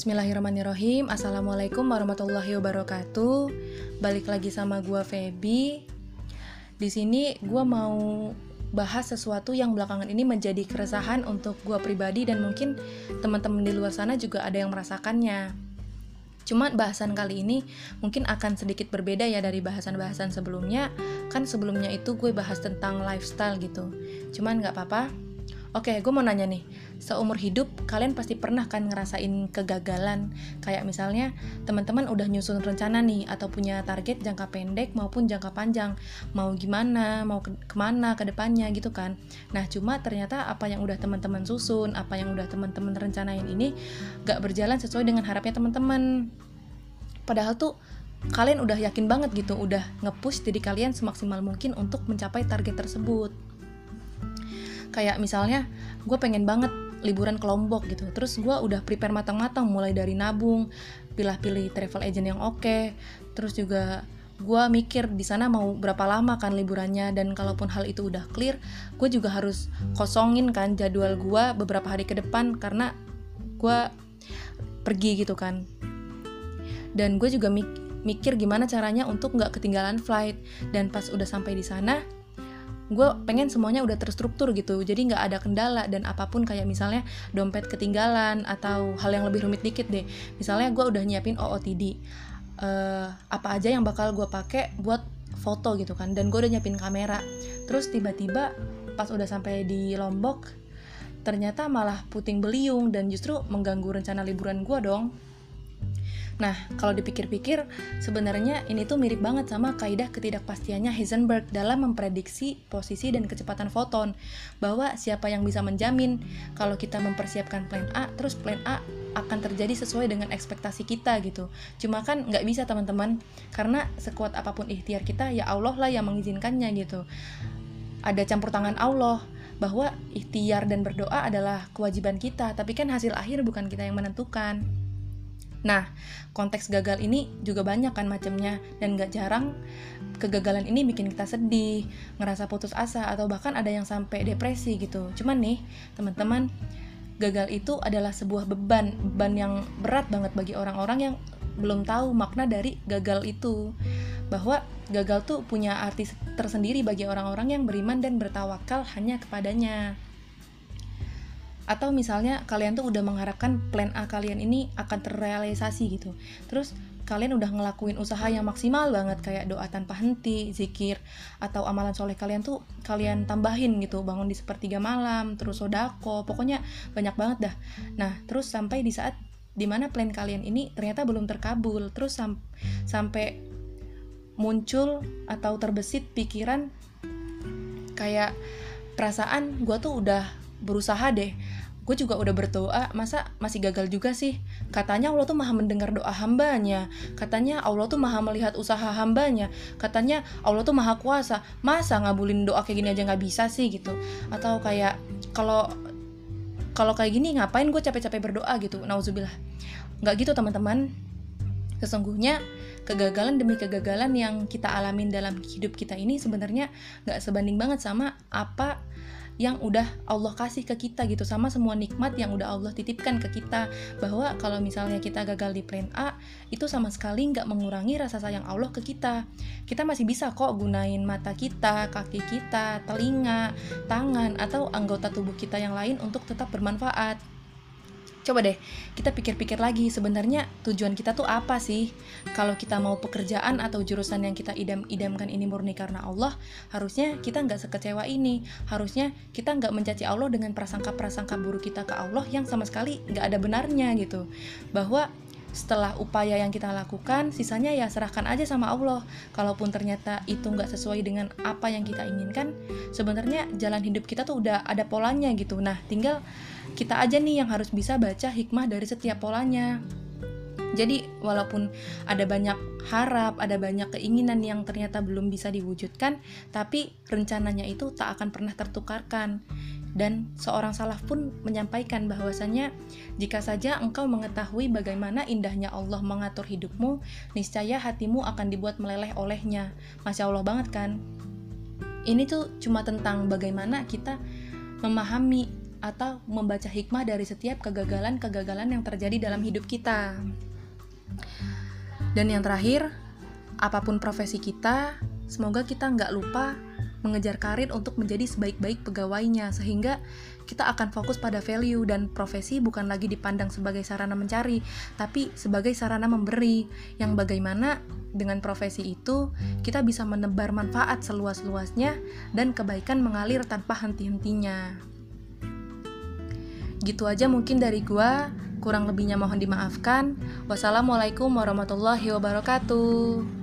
Bismillahirrahmanirrahim Assalamualaikum warahmatullahi wabarakatuh Balik lagi sama gue Feby Di sini gue mau bahas sesuatu yang belakangan ini menjadi keresahan untuk gue pribadi dan mungkin teman-teman di luar sana juga ada yang merasakannya. Cuma bahasan kali ini mungkin akan sedikit berbeda ya dari bahasan-bahasan sebelumnya. Kan sebelumnya itu gue bahas tentang lifestyle gitu. Cuman nggak apa-apa, Oke, gue mau nanya nih, seumur hidup kalian pasti pernah kan ngerasain kegagalan? Kayak misalnya teman-teman udah nyusun rencana nih atau punya target jangka pendek maupun jangka panjang, mau gimana, mau ke ke mana ke depannya gitu kan? Nah, cuma ternyata apa yang udah teman-teman susun, apa yang udah teman-teman rencanain ini gak berjalan sesuai dengan harapnya teman-teman. Padahal tuh kalian udah yakin banget gitu, udah nge-push diri kalian semaksimal mungkin untuk mencapai target tersebut kayak misalnya gue pengen banget liburan ke Lombok gitu. Terus gue udah prepare matang-matang mulai dari nabung pilih-pilih travel agent yang oke. Okay, terus juga gue mikir di sana mau berapa lama kan liburannya. Dan kalaupun hal itu udah clear gue juga harus kosongin kan jadwal gue beberapa hari ke depan karena gue pergi gitu kan. Dan gue juga mikir gimana caranya untuk nggak ketinggalan flight. Dan pas udah sampai di sana gue pengen semuanya udah terstruktur gitu. Jadi nggak ada kendala dan apa pun kayak misalnya dompet ketinggalan atau hal yang lebih rumit dikit deh. Misalnya gue udah nyiapin OOTD uh, eh, apa aja yang bakal gue pakai buat foto gitu kan. Dan gue udah nyiapin kamera. Terus tiba-tiba pas udah sampai di Lombok ternyata malah puting beliung dan justru mengganggu rencana liburan gue dong Nah, kalau dipikir-pikir, sebenarnya ini tuh mirip banget sama kaidah ketidakpastiannya Heisenberg dalam memprediksi posisi dan kecepatan foton. Bahwa siapa yang bisa menjamin kalau kita mempersiapkan plan A, terus plan A akan terjadi sesuai dengan ekspektasi kita gitu. Cuma kan nggak bisa teman-teman, karena sekuat apa pun ikhtiar kita, ya Allah lah yang mengizinkannya gitu. Ada campur tangan Allah bahwa ikhtiar dan berdoa adalah kewajiban kita, tapi kan hasil akhir bukan kita yang menentukan. Nah, konteks gagal ini juga banyak kan macamnya dan gak jarang kegagalan ini bikin kita sedih, ngerasa putus asa atau bahkan ada yang sampai depresi gitu. Cuman nih, teman-teman, gagal itu adalah sebuah beban, beban yang berat banget bagi orang-orang yang belum tahu makna dari gagal itu. Bahwa gagal tuh punya arti tersendiri bagi orang-orang yang beriman dan bertawakal hanya kepadanya atau misalnya kalian tuh udah mengharapkan plan A kalian ini akan terrealisasi gitu terus kalian udah ngelakuin usaha yang maksimal banget kayak doa tanpa henti, zikir atau amalan soleh kalian tuh kalian tambahin gitu bangun di sepertiga malam, terus sodako, pokoknya banyak banget dah. Nah terus sampai di saat di mana plan kalian ini ternyata belum terkabul, terus sam sampai muncul atau terbesit pikiran kayak perasaan gue tuh udah berusaha deh gue juga udah berdoa masa masih gagal juga sih? Katanya Allah tuh maha mendengar doa hambanya. Katanya Allah tuh maha melihat usaha hambanya. Katanya Allah tuh maha kuasa. Masa ngabulin doa kayak gini aja nggak bisa sih gitu? Atau kayak kalau kalau kayak gini ngapain gue capek-capek berdoa gitu? Nauzubillah. Nggak gitu teman-teman. Sesungguhnya kegagalan demi kegagalan yang kita alamin dalam hidup kita ini sebenarnya nggak sebanding banget sama apa yang udah Allah kasih ke kita gitu. Sama semua nikmat yang udah Allah titipkan ke kita. Bahwa kalau misalnya kita gagal di plan A itu sama sekali nggak mengurangi rasa sayang Allah ke kita. Kita masih bisa kok gunain mata kita kaki kita telinga tangan atau anggota tubuh kita yang lain untuk tetap bermanfaat Coba deh, kita pikir-pikir lagi sebenarnya tujuan kita tuh apa sih? Kalau kita mau pekerjaan atau jurusan yang kita idam-idamkan ini murni karena Allah, harusnya kita nggak sekecewa ini. Harusnya kita nggak mencaci Allah dengan prasangka-prasangka buruk kita ke Allah yang sama sekali nggak ada benarnya gitu. Bahwa setelah upaya yang kita lakukan, sisanya ya serahkan aja sama Allah. Kalaupun ternyata itu nggak sesuai dengan apa yang kita inginkan, sebenarnya jalan hidup kita tuh udah ada polanya gitu. Nah, tinggal kita aja nih yang harus bisa baca hikmah dari setiap polanya. Jadi, walaupun ada banyak harap, ada banyak keinginan yang ternyata belum bisa diwujudkan, tapi rencananya itu tak akan pernah tertukarkan. Dan seorang salaf pun menyampaikan bahwasanya jika saja engkau mengetahui bagaimana indahnya Allah mengatur hidupmu, niscaya hatimu akan dibuat meleleh olehnya. Masya Allah banget kan? Ini tuh cuma tentang bagaimana kita memahami atau membaca hikmah dari setiap kegagalan-kegagalan yang terjadi dalam hidup kita. Dan yang terakhir, apa pun profesi kita, semoga kita nggak lupa mengejar karir untuk menjadi sebaik-baik pegawainya sehingga kita akan fokus pada value. Dan profesi bukan lagi dipandang sebagai sarana mencari tapi sebagai sarana memberi yang bagaimana dengan profesi itu kita bisa menebar manfaat seluas-luasnya dan kebaikan mengalir tanpa henti-hentinya. Gitu aja mungkin dari gua. Kurang lebihnya mohon dimaafkan. Wassalamualaikum warahmatullahi wabarakatuh